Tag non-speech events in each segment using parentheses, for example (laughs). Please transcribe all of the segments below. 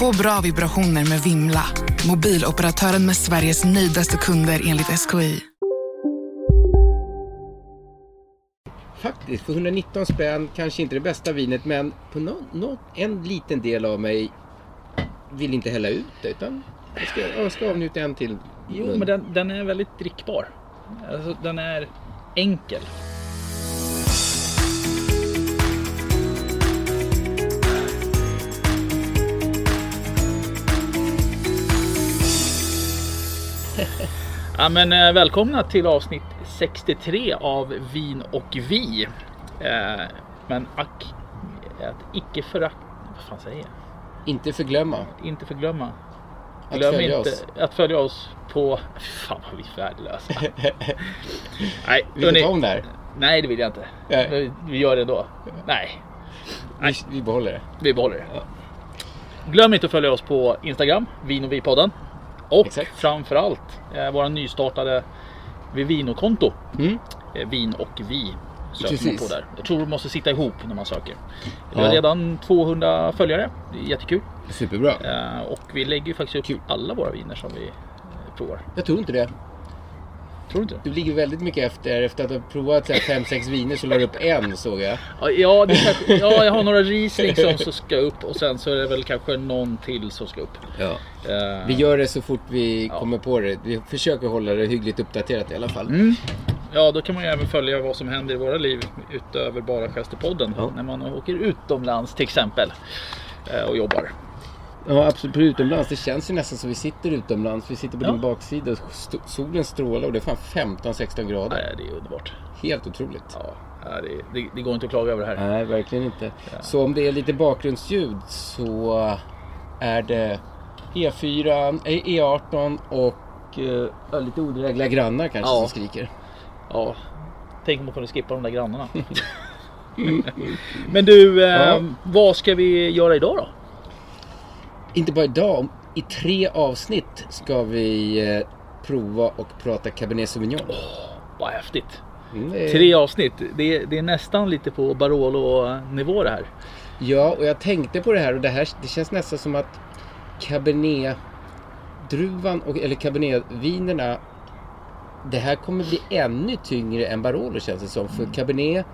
Få bra vibrationer med Vimla. Mobiloperatören med Sveriges nöjdaste kunder enligt SKI. Faktiskt, för 119 spänn, kanske inte det bästa vinet men på nå nå en liten del av mig vill inte hälla ut det utan jag ska, jag ska avnjuta en till. Jo, men den, den är väldigt drickbar. Alltså, den är enkel. Ja, men, eh, välkomna till avsnitt 63 av Vin och Vi. Eh, men ack, att icke förakt... Vad fan säger jag? Inte förglömma. Inte förglömma. Att Glöm följa inte oss. att följa oss på... (laughs) Fan vad vi är värdelösa. (laughs) Nej, Vill du ta om det här? Nej, det vill jag inte. Nej. Vi gör det då. Nej, Vi, vi behåller det. vi behåller det. Glöm inte att följa oss på Instagram, Vin och Vi-podden. Och Exakt. framförallt eh, våra nystartade Vivino-konto. Mm. Eh, Vin och Vi söker man Precis. på där. Jag tror det måste sitta ihop när man söker. Vi har Ja. redan 200 följare. Det är jättekul. Superbra. Eh, Och vi lägger ju faktiskt upp Kul. alla våra viner som vi provar. Jag tror inte det. Tror du inte? Du ligger väldigt mycket efter. Efter att ha provat 5-6 viner så la du upp en såg jag. Ja, Ja, det är kanske, ja, jag har några Riesling som så ska upp och sen så är det väl kanske någon till som ska upp. Ja. Eh, Vi gör det så fort vi Ja. kommer på det. Vi försöker hålla det hyggligt uppdaterat i alla fall. Mm. Ja, då kan man ju även följa vad som händer i våra liv utöver bara Sjösterpodden. Ja. När man åker utomlands till exempel eh, och jobbar. Ja absolut, på utomlands. Det känns ju nästan som vi sitter utomlands. Vi sitter på Ja. din baksida. St- Solen strålar och det är fan 15-16 grader. Nej, det är underbart. Helt otroligt. Ja, ja, det, det, det går inte att klaga över det här. Nej, verkligen inte. Så om det är lite bakgrundsljud så är det E4, eh, E18 och ja, lite odrägliga grannar kanske Ja. som skriker. Ja, tänk om man kunde skippa de där grannarna. (laughs) Men du, eh, Ja. vad ska vi göra idag då? Inte bara idag, i tre avsnitt ska vi eh, prova och prata Cabernet Sauvignon. Vad häftigt. Mm, det Tre avsnitt. Det är, det är nästan lite på Barolo-nivå det här. Ja, och jag tänkte på det här och det här det känns nästan som att Cabernet-druvan, och, eller Cabernet-vinerna, det här kommer bli ännu tyngre än Barolo känns det som. För Cabernet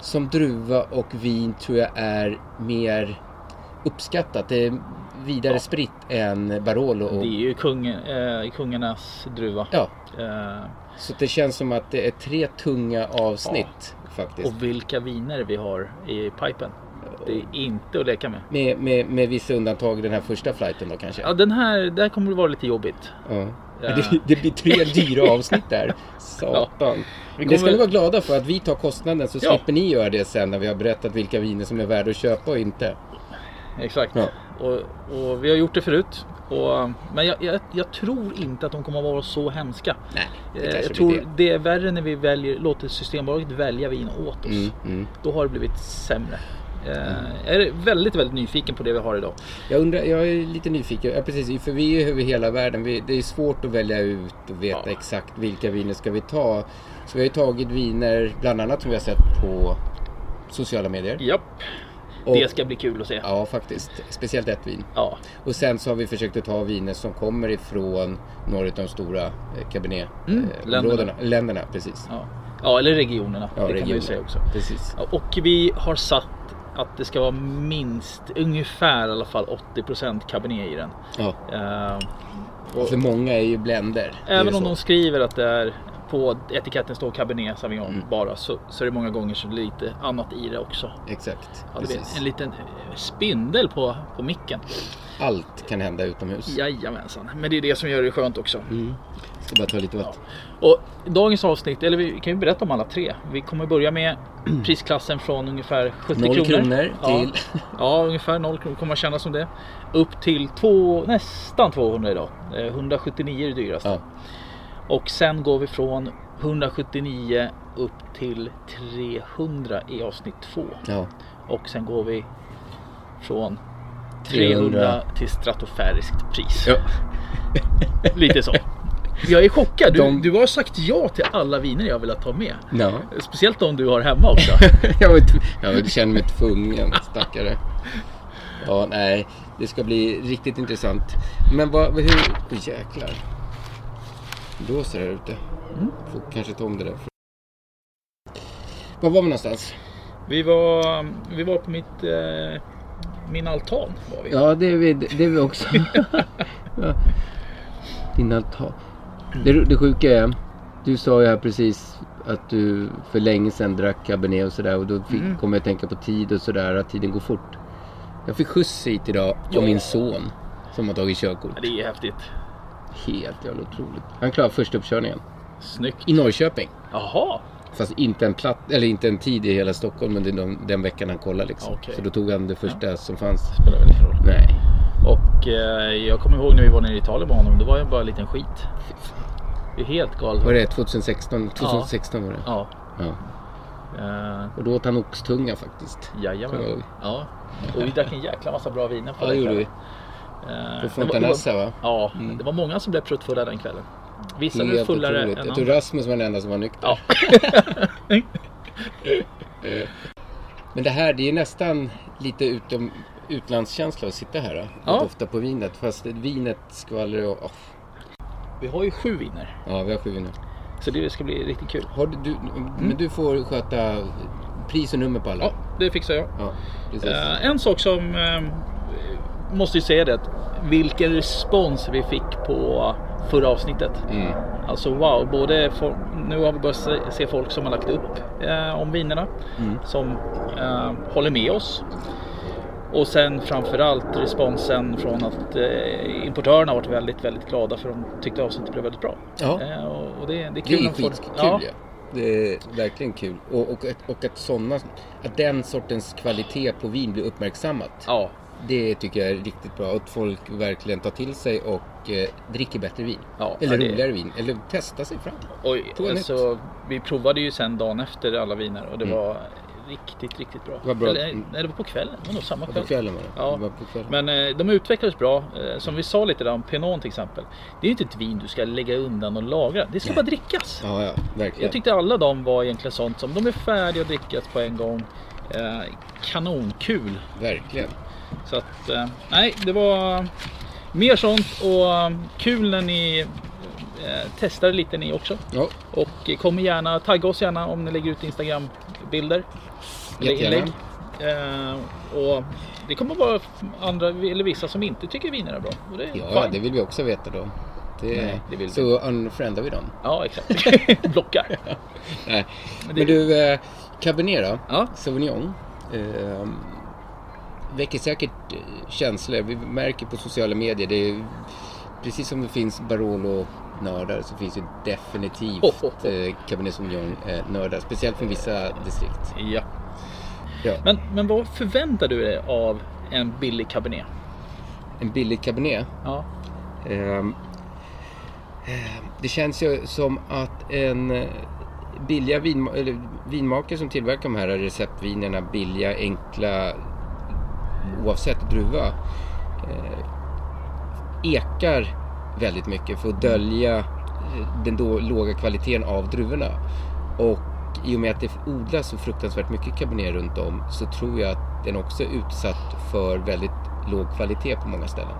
som druva och vin tror jag är mer uppskattat. Det är vidare spritt än Barolo. Och, Det är ju kungen, eh, kungarnas druva. ja, Eh, så det känns som att det är tre tunga avsnitt faktiskt. och vilka viner vi har i pipen. Det är inte att leka med. Med, med, med vissa undantag den här första flighten då kanske. Ja, den här, det här kommer att vara lite jobbigt. Ja. Ja. Det, det blir tre (laughs) dyra avsnitt där. Satan. Vi Det ska ni vara glada för att vi tar kostnaden så Ja. slipper ni göra det sen när vi har berättat vilka viner som är värda att köpa och inte. Exakt. Ja. Och, och vi har gjort det förut. Och, men jag, jag, jag tror inte att de kommer att vara så hemska. Nej, det Eh, jag tror det. det är värre när vi väljer, låter Systembolaget välja vin åt oss. Mm, mm. Då har det blivit sämre. Eh, Jag är väldigt, väldigt nyfiken på det vi har idag. Jag undrar, jag är lite nyfiken. Ja, precis, för vi är över hela världen. Vi, det är svårt att välja ut och veta Ja. exakt vilka viner ska vi ta. Så vi har ju tagit viner, bland annat som vi har sett på sociala medier. Japp, Och- det ska bli kul att se. Ja, faktiskt. Speciellt ett vin. Ja, Och sen så har vi försökt att ta viner som kommer ifrån några av de stora eh, Mm, Cabernet-områdena. länderna, precis. ja. ja, eller regionerna. Ja, det kan man ju regioner. säga också. Precis. Och vi har satt att det ska vara minst, ungefär i alla fall 80% Cabernet i den. Ja. Eh, Och för många är ju blender. Även ju om så. de skriver att det är på etiketten står Cabernet Sauvignon Mm. bara så, så är det många gånger så det är lite annat i det också. Exakt. Ja, Precis. en liten eh, spindel på, på micken. Allt kan hända utomhus. Jajamensan. Men det är det som gör det skönt också. Mm. Ska bara ta lite vatten. Och dagens avsnitt, eller vi kan ju berätta om alla tre. Vi kommer börja med (clears throat) prisklassen från ungefär 70 Noll kronor. kronor ja. till... Ja, ungefär 0 kronor kommer man känna som det. Upp till två, nästan 200 idag. Eh, 179 är det dyraste. Ja. Och sen går vi från 179 upp till 300 i avsnitt 2. Ja. Och sen går vi från 300 300 till stratosfäriskt pris. Ja. (laughs) Lite så. Jag är chockad. Du, De- du har sagt ja till alla viner jag velat ta med. Ja. Speciellt de du har hemma också. (laughs) jag, tv- jag känner mig tvungen, stackare. Ja, nej. Det ska bli riktigt intressant. Men vad, hur... Oh, jäklar. Blåser här ute. Får kanske ta om det där. Var var vi någonstans? Vi var, vi var på mitt, eh, min altan. Var vi. Ja, det är vi, det är vi också. (laughs) ja. Din altan. Det, det sjuka är, du sa ju här precis att du för länge sedan drack cabernet och sådär och då fick, Mm. kom jag att tänka på tid och sådär, att tiden går fort. Jag fick skjuts hit idag av Ja. min son som har tagit körkort. Ja, Det är häftigt. Helt jävla otroligt. Han klarade första uppkörningen Snyggt. i Norrköping. Jaha. Fast inte en, platt, eller inte en tid i hela Stockholm under den, den veckan han kollade liksom. Okej. Så då tog han det första som fanns. Spelar väl ingen roll. Nej. Och eh, jag kommer ihåg när vi var nere i Italien med honom. Det var ju bara en liten skit. Det är helt galet. Var det 2016? 2016 var det. Ja. Ja. Eh, Och då åt han oxtunga faktiskt. Jag jajamän. Ja. Och vi drack en jäkla massa bra viner på Ja, det gjorde vi. Eh, På Fontanassa va? Ja, Mm. det var många som blev pruttfulla den kvällen. Vissa blev fullare otroligt. än Jag tror andra. Rasmus var den enda som var nykter. Ja. (laughs) Men det här, det är nästan lite utom utlandskänsla att sitta här då, Ja. och dofta på vinet. Fast vinet skvallrar och... åh. Vi har ju sju viner. Ja, vi har sju viner. Så det ska bli riktigt kul. Du, du, Men du får sköta pris och nummer på alla? Mm. Ja, det fixar jag. Ja. Eh, en sak som eh, måste ju säga det. Vilken respons vi fick på förra avsnittet. Mm. Alltså wow, både for, nu har vi börjat se, folk som har lagt upp eh, om vinerna. Mm. Som eh, håller med oss. Och sen framförallt responsen från att eh, importörerna har varit väldigt, väldigt glada för de tyckte avsnittet blev väldigt bra. Ja. Eh, och, det, det är Det kul är att få- skitkul ja. ja. Det är verkligen kul. Och, och, och att, såna, att den sortens kvalitet på vin blir uppmärksammat. Ja, Det tycker jag är riktigt bra. Att folk verkligen tar till sig och eh, dricker bättre vin. Ja, Eller det- roligare vin. Eller testar sig fram. Oj, alltså, vi provade ju sen dagen efter alla viner och det Mm. var riktigt, riktigt bra. Det var bra. Eller, nej, det var på kvällen. Det var nog samma kväll. På kvällen var det. Ja. det var på kvällen. Men eh, de utvecklades bra. Eh, som vi sa lite där om Pinot till exempel. Det är ju inte ett vin du ska lägga undan och lagra. Det ska Nej. bara drickas. Ja, ja, verkligen. Jag tyckte alla de var egentligen sånt som de är färdiga att drickas på en gång. Eh, kanonkul. Verkligen. Så att, eh, nej, det var mer sånt och kul när ni eh, testade lite ni också. Ja, Och kom gärna, tagga oss gärna om ni lägger ut Instagram-bilder. Jättegärna. inlägg. Eh, och det kommer vara andra, eller vissa som inte tycker viner är bra. Det är ja fine. det vill vi också veta då. Det, Nej, det vill vi så unfriendar vi dem. Ja, exakt. (laughs) Blockar. (laughs) Nej. Men Men det- du, eh, Cabernet då? Ja. Sauvignon. Eh, väcker säkert eh, känslor. Vi märker på sociala medier. Det är, precis som det finns Barolo-nördar så finns det definitivt Ho, ho, ho. eh, Cabernet Sauvignon-nördar. Speciellt från vissa distrikt. Ja. Ja. Men, men vad förväntar du dig av en billig cabernet? En billig Cabernet. Ja. Ehm, det känns ju som att en eh, billiga vin, eller vinmakare som tillverkar de här receptvinerna, billiga, enkla, oavsett druva, eh, ekar väldigt mycket för att dölja eh, den då låga kvaliteten av druvorna. Och i och med att det odlas så fruktansvärt mycket cabernet runt om så tror jag att den också är utsatt för väldigt låg kvalitet på många ställen.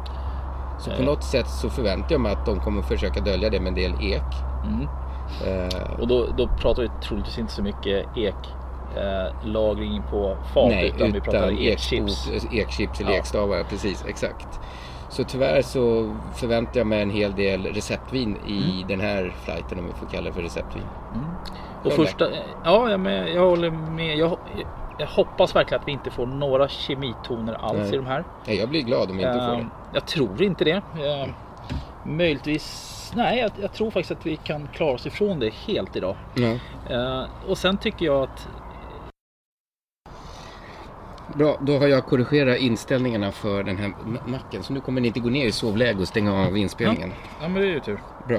Så på Eh. något sätt så förväntar jag mig att de kommer försöka dölja det med en del ek. Mm. Eh, Och då, då pratar vi troligtvis inte så mycket ek eh, lagring på fat nej, utan, vi pratar utan ekchips. ekchips, eller Ja. ekstavar, precis, exakt. Så tyvärr så förväntar jag mig en hel del receptvin i Mm. den här flighten om vi får kalla det för receptvin. Och Håller. första, ja, jag, med, jag håller med. Jag, jag hoppas verkligen att vi inte får några kemitoner alls Nej. i de här. Nej, jag blir glad om vi inte får Eh, det. Jag tror inte det. Eh, möjligtvis, nej jag, jag tror faktiskt att vi kan klara oss ifrån det helt idag. Ja. Eh, och sen tycker jag att Bra, då har jag korrigerat inställningarna för den här ma- macken. Så nu kommer ni inte gå ner i sovläge och stänga av inspelningen. Ja men det är ju tur. Bra.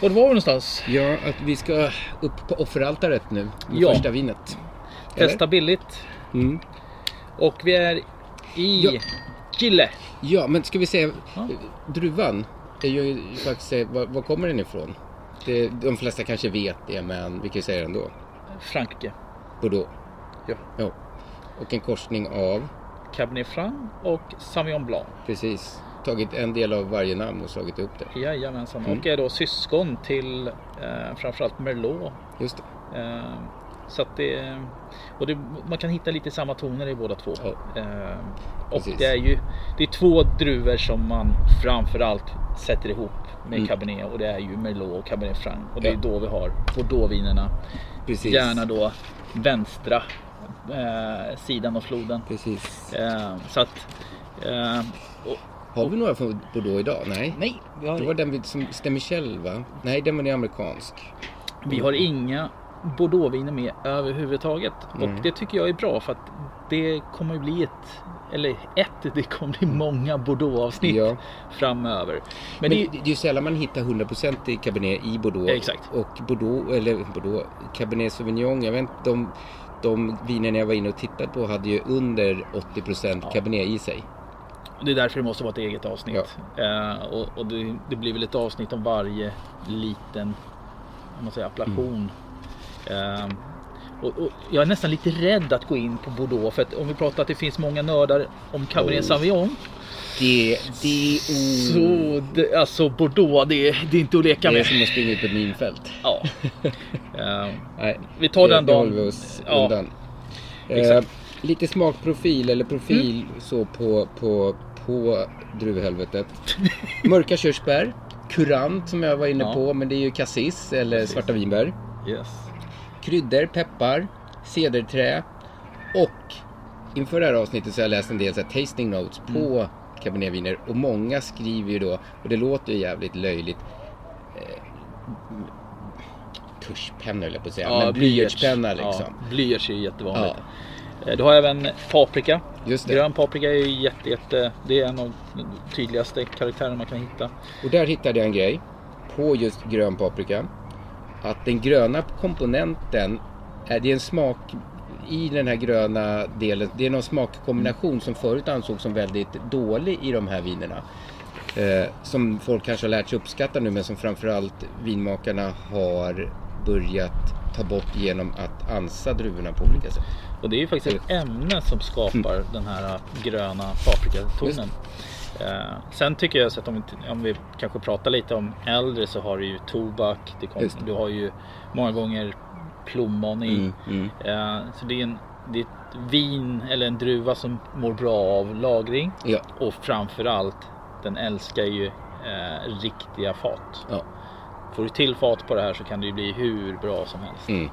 Var var vi någonstans? Ja, att vi ska upp på offeraltaret nu med Ja. första vinet. Eller? Testa billigt. Mm. Och vi är i Ja. Gille. Ja, men ska vi säga, Ja. druvan är ju faktiskt, eh, var, var kommer den ifrån? Det, de flesta kanske vet det, men vi kan ju säga det ändå. Frankrike. Bordeaux. Ja. ja. Och en korsning av, Cabernet Franc och Sauvignon Blanc. precis, tagit en del av varje namn och slagit upp det. Jajamensan. Mm. Och är då syskon till eh, framförallt Merlot. Just det. Eh, så det, och det, man kan hitta lite samma toner i båda två. Ja. Eh, och Precis. det är ju det är två druvor som man framförallt sätter ihop med Mm. Cabernet och det är ju Merlot och Cabernet Franc. Och det är Ja. då vi har Bordeauxvinerna. Precis. Gärna då vänstra eh, sidan av floden. Precis. Eh, så att eh, och, Har vi några från Bordeaux idag? Nej. nej, vi har, Det var den vid- som Stemichel va? Nej, den var amerikansk. vi har inga Bordeauxviner med överhuvudtaget. Nej. Och det tycker jag är bra för att det kommer bli ett eller ett, det kommer bli många Bordeaux-avsnitt Ja. framöver. Men, Men det, det är ju sällan man hittar 100% i Cabernet i Bordeaux. Exakt. Och Bordeaux, eller Bordeaux, Cabernet Sauvignon, jag vet inte, de, de vinerna jag var inne och tittade på hade ju under 80% Cabernet i sig. det är därför det måste vara ett eget avsnitt. Eh, och och det, det blir väl ett avsnitt om varje liten om man säger, appellation. Eh, och, och jag är nästan lite rädd att gå in på Bordeaux för att om vi pratar att det finns många nördar om Cabernet Oh. Sauvignon. Det, det, oh, Så det, alltså Bordeaux, det, är- det är inte att leka det är med. som att springa ut på ett minfält. Ja. (laughs) Nej, Vi tar det, den dagen. vi oss Ja, undan. Exakt. lite smakprofil eller profil Mm. så på, på, på druvhelvetet. (laughs) Mörka körsbär, kurant som jag var inne Ja. på, men det är ju cassis eller Precis. svarta vinbär. yes. Kryddor, peppar, cederträ och inför det här avsnittet så har jag läst en del så tasting notes på Mm. cabernetviner och många skriver ju då, och det låter ju jävligt löjligt, eh, tuschpenna höll jag på att säga, men blyertspenna liksom. Ja, blyerts är ju jättevanligt. Eh, Du har även paprika. Just det. Grön paprika är ju jätte, jätte, det är en av de tydligaste karaktärerna man kan hitta. Och där hittade jag en grej på just grön paprika. Att den gröna komponenten, är, det är en smak i den här gröna delen, det är någon smakkombination som förut ansågs som väldigt dålig i de här vinerna. Eh, som folk kanske har lärt sig uppskatta nu men som framförallt vinmakarna har börjat ta bort genom att ansa druvorna på olika sätt. Och det är ju faktiskt ett ämne som skapar den här gröna paprikatonen. Eh, sen tycker jag så att om vi, om vi kanske pratar lite om äldre så har du ju tobak. Kom, du har ju många gånger plommon i. Mm, mm. Eh, så det är, en, det är ett vin eller en druva som mår bra av lagring. Ja, Och framförallt den älskar ju eh, riktiga fat. ja. Får du till fat på det här så kan det ju bli hur bra som helst. Mm.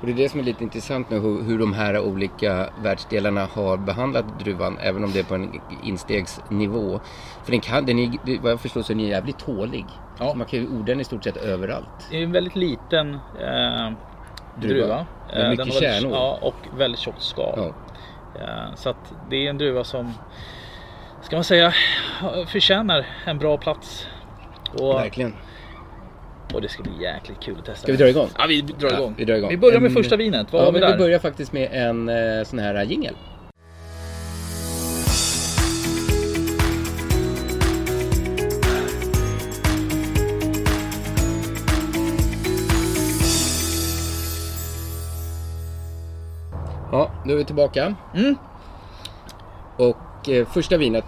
Och det är det som är lite intressant nu hur, hur de här olika världsdelarna har behandlat druvan även om det är på en instegsnivå. För den kan, den är, vad jag förstår så är den jävligt tålig. Ja. Man kan ju odla den i stort sett överallt. Det är en väldigt liten eh, druva. Med Eh, mycket den har väldigt, kärnor. Ja, och väldigt tjockt skal. Ja. Eh, så att det är en druva som ska man säga förtjänar en bra plats. Och, Verkligen. Och det ska bli jäkligt kul att testa. Ska vi dra igång? Ja, vi drar Ja, igång. vi drar igång. Vi börjar med En- första vinet. Vad ja, har vi där? vi börjar faktiskt med en eh, sån här jingel. Ja, nu är vi tillbaka. Mm. Och eh, första vinet.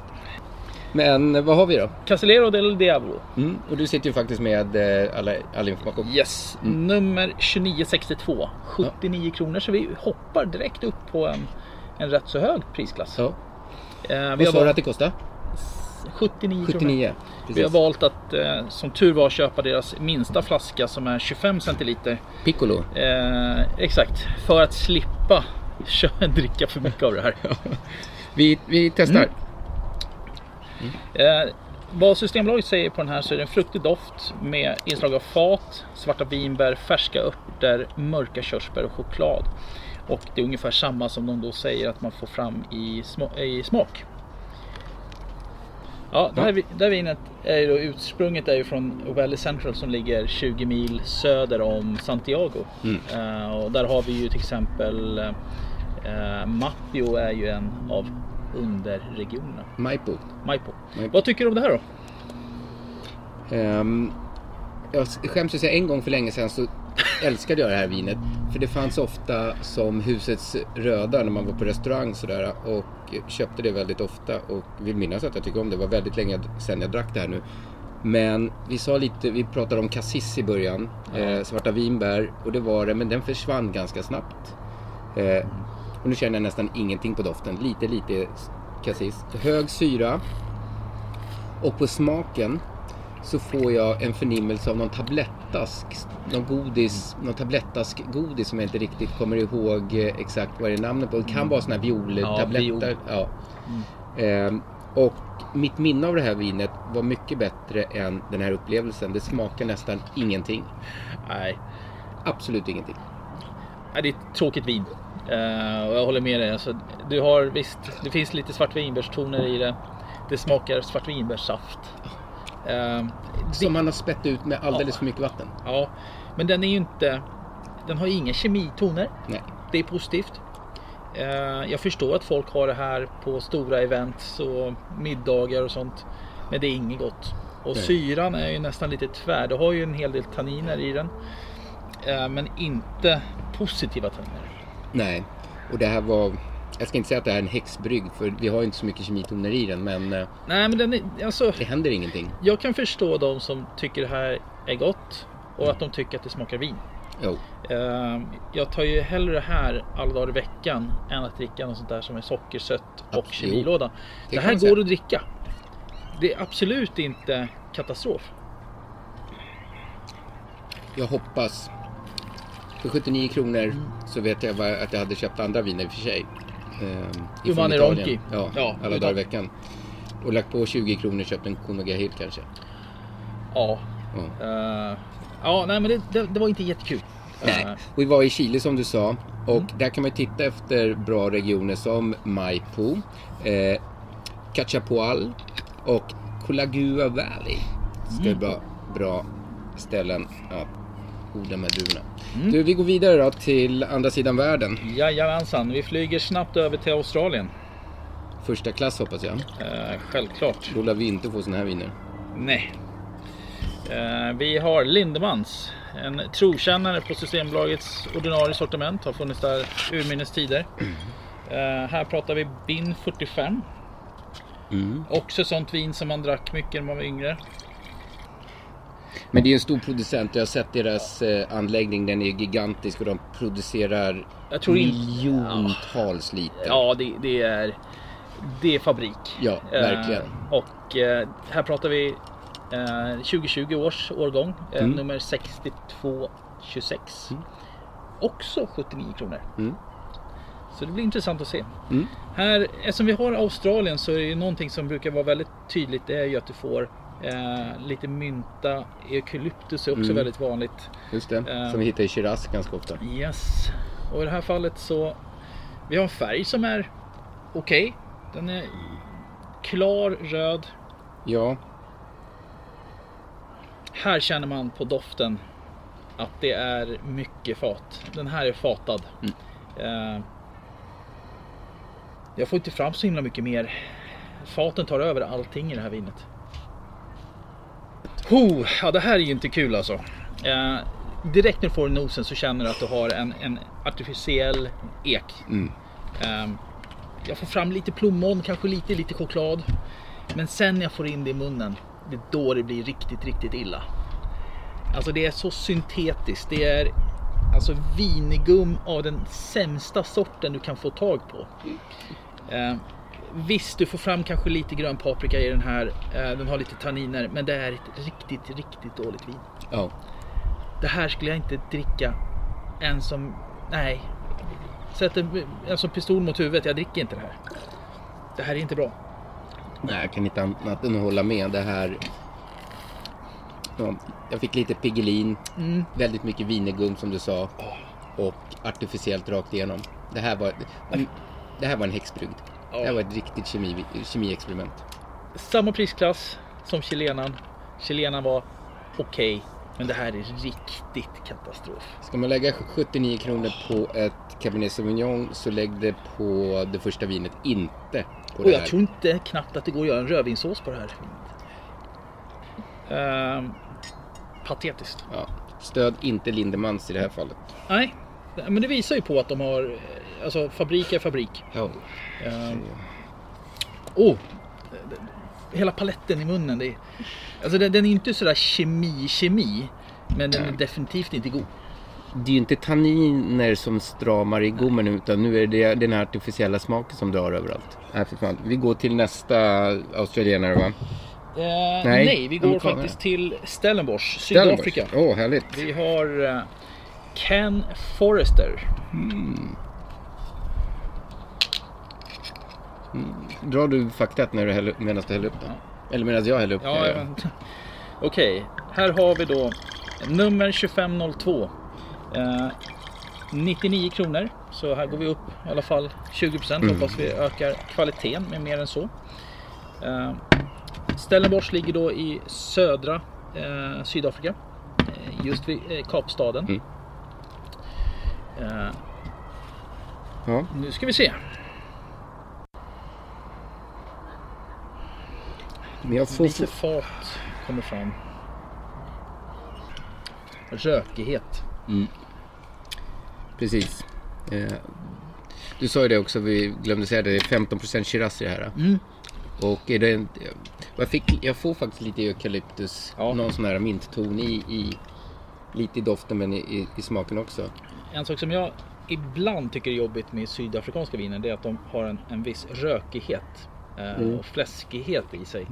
Men eh, vad har vi då? Casillero del Diablo. Mm. Och du sitter ju faktiskt med eh, alla, all information. Yes, Mm. nummer 2962. 79 kronor. Så vi hoppar direkt upp på en, en rätt så hög prisklass. Ja. Eh, Vad sa du att det kostar? 79 kronor. 79. Vi har valt att eh, som tur var köpa deras minsta flaska som är 25 centiliter. Piccolo. Eh, exakt, för att slippa (laughs) dricka för mycket av det här. (laughs) Vi, vi testar. Eh, vad Systembolaget säger på den här så är det en fruktig doft med inslag av fat, svarta vinbär, färska örter, mörka körsbär och choklad. Och det är ungefär samma som de då säger att man får fram i, sma- i smak. Ja, det här, det här vinet är ju då ursprunget är ju från Valley Central som ligger 20 mil söder om Santiago. Eh, och där har vi ju till exempel eh, Mapio är ju en av underregionerna. Maipo. Maipo. Maipo. Vad tycker du om det här då? Ehm, jag skäms att säga en gång för länge sedan så älskade jag det här vinet. För det fanns ofta som husets röda när man var på restaurang sådär. Och köpte det väldigt ofta och vill minnas att jag tycker om det. Det var väldigt länge sedan jag drack det här nu. Men vi sa lite, vi pratade om cassis i början. Eh, svarta vinbär. Och det var det, men den försvann ganska snabbt. Eh, och nu känner jag nästan ingenting på doften. Lite, lite cassis. Hög syra. Och på smaken så får jag en förnimmelse av någon tablettask, någon godis, någon tablettask godis som jag inte riktigt kommer ihåg eh, exakt vad det är namnet på. Det kan vara sådana här violtabletter. viol. Ja. Ehm, och mitt minne av det här vinet var mycket bättre än den här upplevelsen. Det smakar nästan ingenting. Nej, Absolut ingenting. Nej, det är ett tråkigt vin. Eh, och jag håller med dig. Alltså, du har visst, det finns lite svartvinbärstoner i det. Det smakar svartvinbärssaft. Eh, Som man har spett ut med alldeles Ja. för mycket vatten. ja, men den är ju inte. Den har inga kemitoner. Nej. Det är positivt. Eh, jag förstår att folk har det här på stora events och middagar och sånt. Men det är inget gott. Och Nej. syran är ju nästan lite tvär. Det har ju en hel del tanniner i den. Eh, men inte positiva tanniner. Nej. Och det här var... Jag ska inte säga att det här är en häxbrygg för vi har ju inte så mycket kemitoner i den men eh, Nej men den är, alltså, det händer ingenting. jag kan förstå de som tycker det här är gott och att de tycker att det smakar vin. Jo. Eh, Jag tar ju hellre det här alla dagar i veckan än att dricka något sånt där som är sockersött och kemilåda. Det Det här går att dricka. Det är absolut inte katastrof. Jag hoppas. För 79 kronor Mm. så vet jag att jag hade köpt andra viner i och för sig. Umani Italien. Ronchi. Ja, Ja, alla dagar i veckan. Och lagt på 20 kronor och köpt en Konoga kanske. Ja. Ja. Eh, ja, nej men det, det, det var inte jättekul. Nej. Eh, vi var i Chile som du sa. Och där kan man titta efter bra regioner som Maipo, eh, Cachapoal och Colagua Valley. Ska Mm. vara bra ställen att odla med druvorna. Du, vi går vidare då till andra sidan världen. Jajamensan, vi flyger snabbt över till Australien. Första klass hoppas jag. Eh, självklart. Då lär vi inte få såna här viner. Nej. Eh, vi har Lindemans. En trotjänare på Systembolagets ordinarie sortiment. Har funnits där urminnes tider. Eh, här pratar vi Bin 45. Också sånt vin som man drack mycket när man var yngre. Men det är en stor producent. Jag har sett deras eh, anläggning. Den är gigantisk och de producerar miljontals liter. Ja, det, det är det är fabrik. Ja, verkligen. Eh, och eh, här pratar vi eh, 2020 års årgång, eh, Mm. nummer 6226. Också 79 kronor. Mm. Så det blir intressant att se. Mm. Här, eftersom vi har Australien så är det någonting som brukar vara väldigt tydligt. Det är ju att du får eh, lite mynta. Eukalyptus är också Mm. väldigt vanligt. Just det. Eh. Som vi hittar i Shiraz ganska ofta. Yes. Och i det här fallet så vi har en färg som är okej. Den är klar röd. Ja, Här känner man på doften att det är mycket fat. Den här är fatad. Eh, jag får inte fram så himla mycket mer. Faten tar över allting i det här vinet. Ho, ja, det här är ju inte kul alltså. Eh, direkt när du får nosen så känner du att du har en, en artificiell ek. Mm. Eh, jag får fram lite plommon, kanske lite, lite choklad. Men sen när jag får in det i munnen, det är då det blir riktigt, riktigt illa. Alltså det är så syntetiskt. Det är alltså vinigum av den sämsta sorten du kan få tag på. Eh, visst, du får fram kanske lite grön paprika i den här. Eh, den har lite tanniner, men det är ett riktigt, riktigt dåligt vin. Ja. Det här skulle jag inte dricka en som... Nej. Sätter en som pistol mot huvudet. Jag dricker inte det här. Det här är inte bra. Nej, jag kan inte annat än att hålla med. Det här... Ja, jag fick lite Piggelin, Mm. väldigt mycket vinegum som du sa. Och artificiellt rakt igenom. Det här var, det här var en häxbrygd. Det här var ett riktigt kemi, kemiexperiment. Samma prisklass som chilenan. Chilenan var okej. men det här är riktigt katastrof. Ska man lägga 79 kronor på ett Cabernet Sauvignon så lägg det på det första vinet, inte på Och det jag här. tror inte knappt att det går att göra en rödvinssås på det här vinet. Ehm, patetiskt. Ja. Stöd inte Lindemans i det här fallet. Nej, men det visar ju på att de har... Alltså fabrik är fabrik. Ja. Ehm, oh! Hela paletten i munnen. Det är, alltså den, den är inte sådär kemi-kemi. Men den är definitivt inte god. Det är ju inte tanniner som stramar i gommen utan nu är det den här artificiella smaken som drar överallt. Nej, för fan. Vi går till nästa australienare va? Eh, Nej, nej, vi går amerikaner. faktiskt till Stellenbosch, Sydafrika. Åh, oh, härligt. Vi har eh, Ken Forrester. Drar du faktat när du häller, medan du häller upp den? Eller medan jag häller upp Ja, den? vet. Okej, här har vi då nummer 2502. Eh, 99 kronor. Så här går vi upp i alla fall 20 procent. Hoppas vi ökar kvaliteten med mer än så. Eh, Stellenbosch ligger då i södra eh, Sydafrika. Eh, just vid eh, Kapstaden. Mm. Eh, Ja. nu ska vi se. Men jag får... Lite fat kommer fram. Rökighet. Precis. Eh, du sa ju det också, vi glömde säga det, det är 15% Shiraz i det här. Mm. Och är det en, jag, fick, jag får faktiskt lite eukalyptus, Ja. någon sån här mintton i, i lite i doften men i, i, i smaken också. En sak som jag ibland tycker är jobbigt med sydafrikanska viner det är att de har en, en viss rökighet eh, och fläskighet i sig.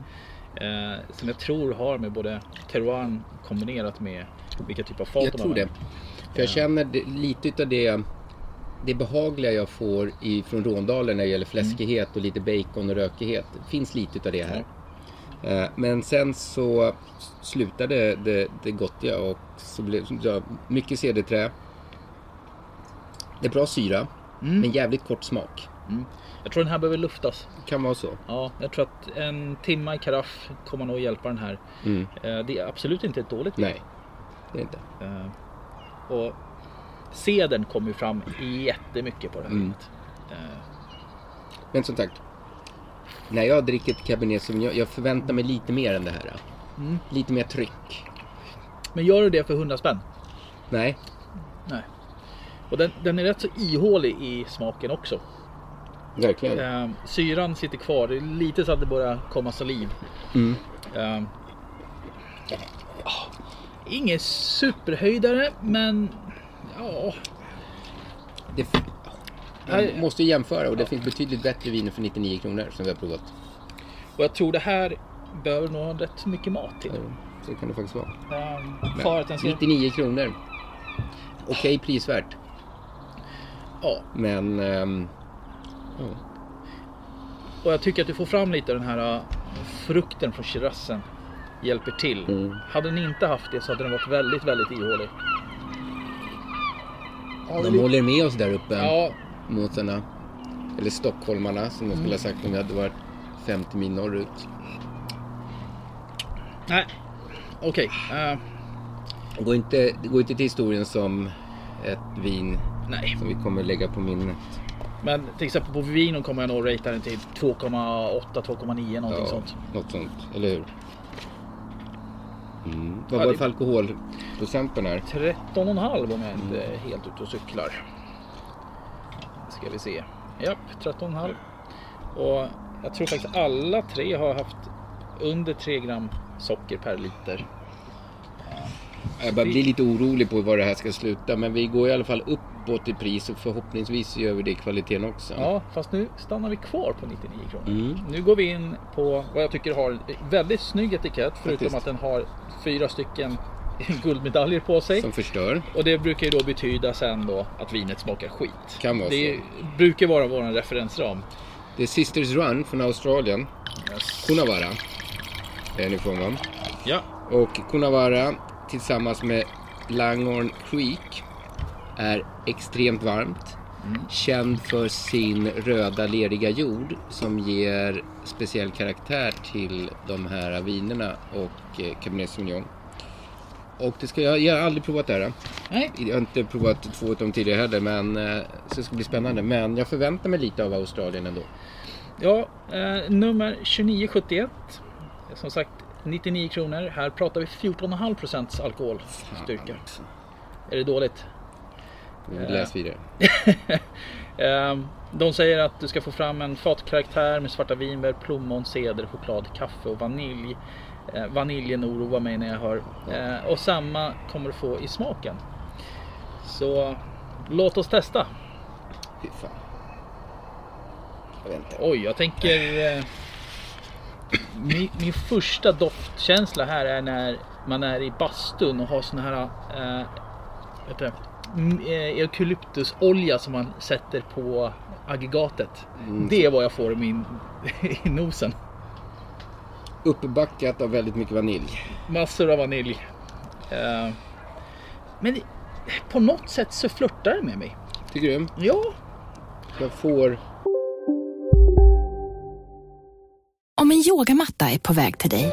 Eh, som jag tror har med både terroir kombinerat med vilka typer av fat Jag tror det. För jag känner det, lite utav det, det behagliga jag får i, från Råndalen när det gäller fläskighet och lite bacon och rökighet. Det finns lite utav det här. Eh, Men sen så slutade det, det gottiga och så blev ja, mycket cederträ. Det är bra syra, men jävligt kort smak. Jag tror den här behöver luftas. Kan vara så. Ja, jag tror att en timma i karaff kommer nog hjälpa den här. Mm. Eh, det är absolut inte ett dåligt vin. Nej, det är inte. Eh, och cedern kommer ju fram jättemycket på det här Mm. vinet. Eh, Men som sagt, när jag dricker ett Cabernet Sauvignon, jag förväntar mig lite mer än det här. Mm. Lite mer tryck. Men gör du det för 100 spänn? Nej, Nej. Och den, den är rätt så ihålig i smaken också. Verkligen. Eh, syran sitter kvar. Det är lite så att det börjar komma saliv. Mm. Eh, ingen superhöjdare men ja. Det man måste ju jämföra och det finns betydligt bättre viner för 99 kronor som vi har provat. Och jag tror det här behöver nog ha rätt mycket mat till. Så kan det faktiskt vara. Den ska... 99 kronor. Okej prisvärt. Ja, Men och jag tycker att du får fram lite den här äh, frukten från kirassen. Hjälper till. Mm. Hade den inte haft det så hade den varit väldigt, väldigt ihålig. de håller med oss där uppe. Ja, Måsarna. Eller stockholmarna som de skulle ha sagt om vi hade varit 50 mil norrut. nej. Okej. eh, Det går inte, det går inte till historien som ett vin nej. som vi kommer lägga på minnet. Men till exempel på Vivino kommer jag nog ratea den till 2,8-2,9 någonting sånt. Något sånt, eller hur? Mm. Vad Ja, var det- för alkoholprocenten här? 13,5 om jag inte är helt ute och cyklar. Ska vi se. Japp, 13,5. Och jag tror faktiskt alla tre har haft under 3 gram socker per liter. Jag börjar bli lite orolig på var det här ska sluta men vi går i alla fall upp uppåt i pris och förhoppningsvis gör vi det i kvaliteten också. Ja, fast nu stannar vi kvar på 99 kronor. Mm. Nu går vi in på vad jag tycker har en väldigt snygg etikett. Förutom Faktiskt. att den har fyra stycken (laughs) guldmedaljer på sig. Som förstör. Och det brukar ju då betyda sen då att vinet smakar skit. Kan vara det brukar vara vår referensram. Det är Sisters Run från Australien. Coonawarra är den ifrån va? Ja, Och Coonawarra tillsammans med Langhorn Creek är extremt varmt. Känd för sin röda leriga jord som ger speciell karaktär till de här vinerna och eh, Cabernet Sauvignon. Och det ska jag, jag har aldrig provat det här. nej. Jag har inte provat två av dem tidigare heller men eh, så det ska bli spännande. Men jag förväntar mig lite av Australien ändå. Ja, eh, nummer 2971. Som sagt 99 kronor. Här pratar vi 14,5 procents alkoholstyrka. Alltså, Är det dåligt? Läs vidare. (laughs) Eh, De säger att du ska få fram en fatkaraktär med svarta vinbär, plommon, ceder, choklad, kaffe och vanilj. Eh, Vaniljen oroar mig när jag hör. Eh, Och samma kommer du få i smaken. Så låt oss testa. Fy fan. Jag vet inte. Oj, jag tänker... Eh, min, min första doftkänsla här är när man är i bastun och har sån här eh, vet du, eukalyptusolja som man sätter på aggregatet. Det är vad jag får i min (laughs) i nosen. Uppbackat av väldigt mycket vanilj. Massor av vanilj. Eh, men på något sätt så flörtar det med mig. Tycker du? Ja, Jag får... Om en yogamatta är på väg till dig,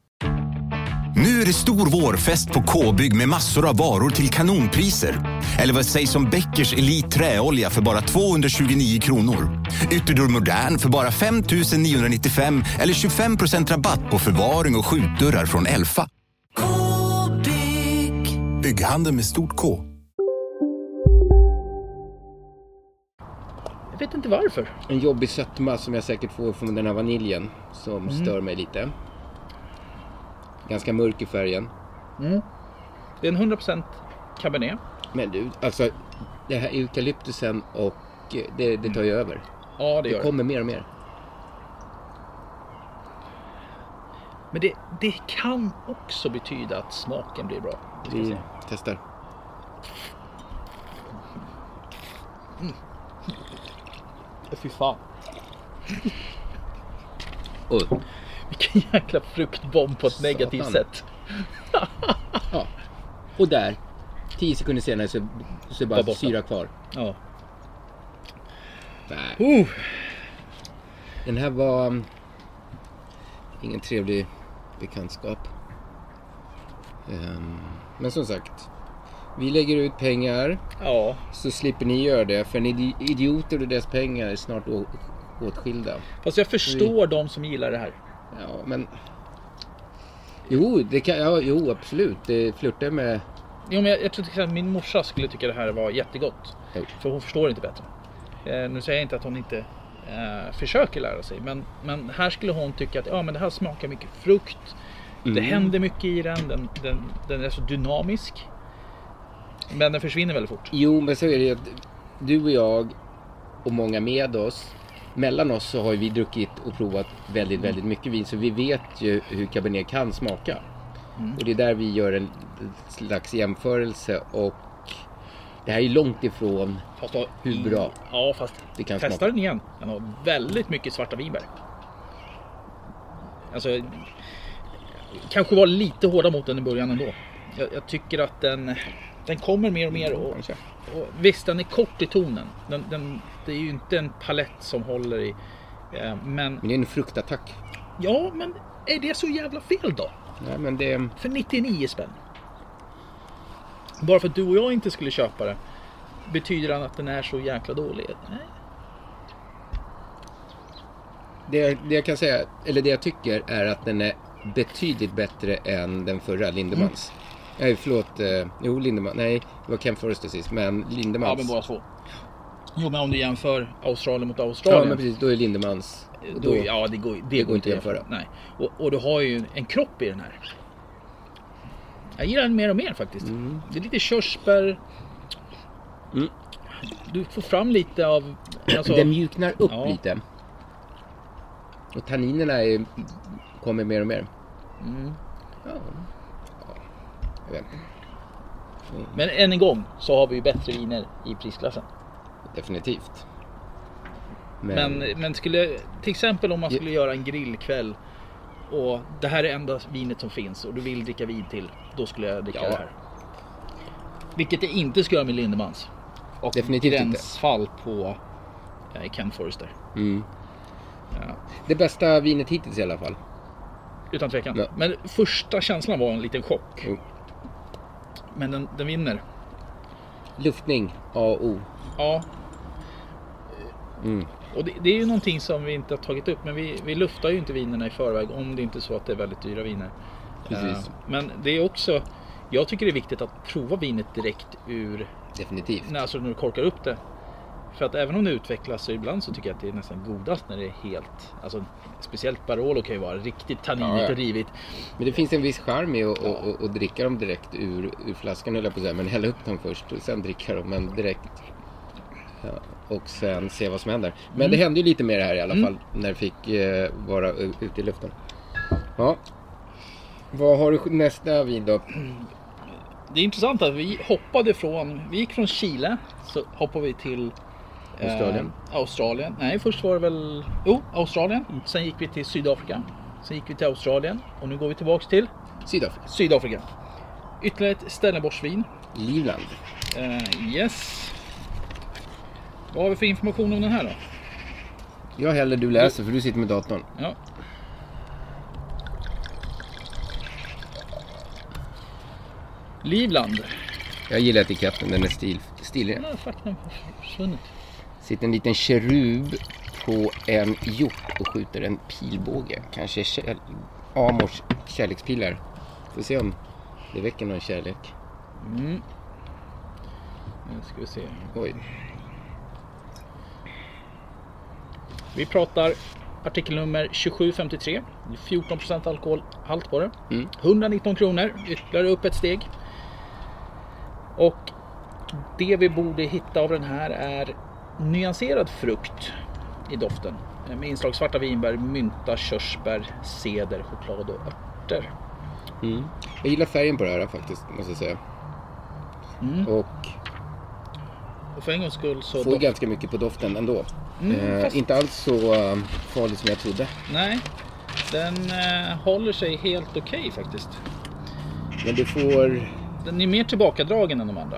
Nu är det stor vårfest på K-bygg med massor av varor till kanonpriser. Eller vad sägs om Bäckers Elite Träolja för bara 229 kronor? Ytterdörr Modern för bara 5 995 eller 25% rabatt på förvaring och skjutdörrar från Elfa. K-bygg. Bygghandeln med stort K. jag vet inte varför. En jobbig sötma som jag säkert får från den här vaniljen som stör mig lite. Ganska mörk i färgen. Det är en 100% cabernet. Men du, alltså det här eukalyptusen och eh, det, det tar ju över. Ja, det gör det. kommer mer och mer. Men det, det kan också betyda att smaken blir bra. Vi Vi testar. Fy fan. Oj. Vilken jäkla fruktbomb på ett negativt Satan. sätt. Ja. Och där, 10 sekunder senare så, så är bara borta. syra kvar. Ja. Uh, Den här var mm, ingen trevlig bekantskap. Ehm, men som sagt, vi lägger ut pengar ja. så slipper ni göra det. För idi- idioter och deras pengar är snart åtskilda. Fast jag förstår de som gillar det här. Ja, men... Jo, det kan, ja, jo absolut. Det flörtar med... Jo, men jag, jag tror till exempel att min morsa skulle tycka det här var jättegott. Jo. För hon förstår inte bättre. Eh, nu säger jag inte att hon inte eh, försöker lära sig. Men, men här skulle hon tycka att ja, men det här smakar mycket frukt. Det händer mycket i den. Den, den. den är så dynamisk. Men den försvinner väldigt fort. Jo, men så är det ju att du och jag och många med oss, mellan oss så har vi druckit och provat väldigt, väldigt mycket vin. Så vi vet ju hur Cabernet kan smaka. Och det är där vi gör en slags jämförelse och det här är långt ifrån Fast då, hur bra Ja, fast det kan testa smaka. den igen. Den har väldigt mycket svarta vinbär. Alltså, kanske var lite hårda mot den i början ändå. jag, jag tycker att den, den kommer mer och mer. Och, och visst, den är kort i tonen. Den, den, det är ju inte en palett som håller i. Eh, men Men det är en fruktattack. ja, men är det så jävla fel då? Nej, men det... För 99 spänn. Bara för att du och jag inte skulle köpa det. Betyder det att den är så jäkla dålig? Nej. Det, det jag kan säga, eller det jag tycker är att den är betydligt bättre än den förra Lindemans. Nej, förlåt. Eh, jo, Lindemann. Nej, det var Ken Forrester sist. Men Lindemans. Ja, men båda två. Jo, men om du jämför Australien mot Ja, Australien. men precis. Då är Lindemans. och Då, ja, det går, det går inte att jämföra. Nej. Och, och du har ju en kropp i den här. Jag gillar den mer och mer faktiskt. Det är lite körsbär. Mm. Du får fram lite av... Alltså, Den mjuknar upp Ja. lite. Och tanninerna är, kommer mer och mer. Mm. Ja. ja. Inte. Men än en gång så har vi ju bättre viner i prisklassen. Definitivt. Men, men skulle, till exempel om man skulle göra en grillkväll och det här är enda vinet som finns och du vill dricka vin till. Då skulle jag dricka Ja. det här. Vilket jag inte ska göra med Lindemans. Och Definitivt inte. gränsfall på eh, Ken Forrester. Mm. Ja, Det bästa vinet hittills i alla fall. utan tvekan. Ja. Men första känslan var en liten chock. Jo. Men den, den vinner. Luftning, A O. Ja. Mm. Och det, det är ju någonting som vi inte har tagit upp. Men vi, vi luftar ju inte vinerna i förväg om det inte är så att det är väldigt dyra viner. Precis. Eh, Men det är också, jag tycker det är viktigt att prova vinet direkt ur, Definitivt. när- alltså när du korkar upp det. För att även om det utvecklas så ibland så tycker jag att det är nästan godast när det är helt, alltså speciellt Barolo kan ju vara riktigt tanninigt Ja, ja. och rivigt. Men det finns en viss charm i att att- att- att dricka dem direkt ur, ur flaskan höll jag på att säga. Men hälla upp dem först och sen dricka dem. Men direkt. Ja, och sen se vad som händer. Men Mm. det hände ju lite mer här i alla fall. När det fick eh, vara ute i luften. Ja. Vad har du nästa vin då? Det är intressant att vi hoppade från, vi gick från Chile så hoppade vi till eh, Australien. Australien. Nej, först var det väl, jo, Australien. Sen gick vi till Sydafrika. Sen gick vi till Australien och nu går vi tillbaks till Sydafrika. Sydafrika. Ytterligare ett Stellenboschvin. Livland. Eh, yes. Vad har vi för information om den här då? Jag hellre du läser för du sitter med datorn. Ja. Livland. Jag gillar etiketten, den är stil, stilig. Den har faktiskt försvunnit. Sitter en liten kerub på en hjort och skjuter en pilbåge. Kanske kär, Amors kärlekspilar. Får se om det väcker någon kärlek. Nu ska vi se. Oj. Vi pratar artikelnummer 2753. Det är 14% alkoholhalt på det. Mm. 119 kronor, ytterligare upp ett steg. Och det vi borde hitta av den här är nyanserad frukt i doften. Med inslag svarta vinbär, mynta, körsbär, ceder, choklad och örter. Mm. Jag gillar färgen på det här faktiskt, måste jag säga. Mm. Och Och för en gångs skull så... får doft- ganska mycket på doften ändå. Mm, eh, fast- Inte alls så eh, farligt som jag trodde. Nej, den eh, håller sig helt okej faktiskt. Men du får Den är mer tillbakadragen än de andra.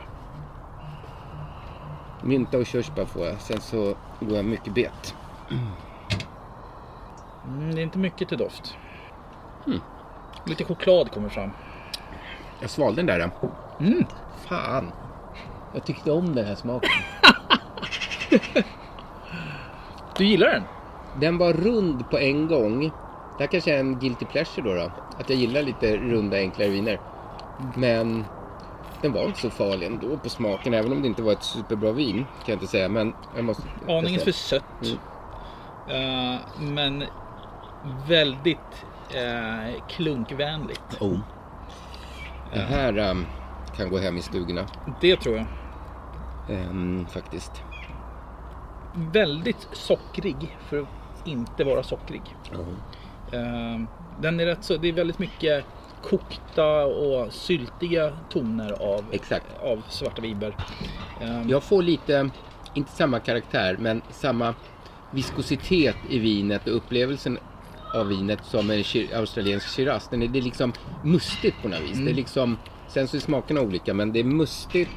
Mynta och körsbär får jag. Sen så går jag mycket bet. Mm, det är inte mycket till doft. Mm. Lite choklad kommer fram. Jag svalde den där. Mm. Fan. Jag tyckte om den här smaken. (laughs) Du gillar den? Den var rund på en gång. Det här kanske är en guilty pleasure då, då. Att jag gillar lite runda enklare viner. Men den var inte så farlig ändå på smaken. Även om det inte var ett superbra vin. Kan jag inte säga. Men jag måste Aningen för sött. Eh, men väldigt eh, klunkvänligt. Oh. Det här um, kan gå hem i stugorna. Det tror jag. Ehm, faktiskt. Väldigt sockrig för att inte vara sockrig. Eh, den är rätt så, det är väldigt mycket kokta och syltiga toner av, Exakt. av svarta vinbär. Eh, Jag får lite, inte samma karaktär, men samma viskositet i vinet och upplevelsen av vinet som en australiensk Shiraz. Den är, det är liksom mustigt på något vis. Det är liksom Sen så är smakerna olika men det är mustigt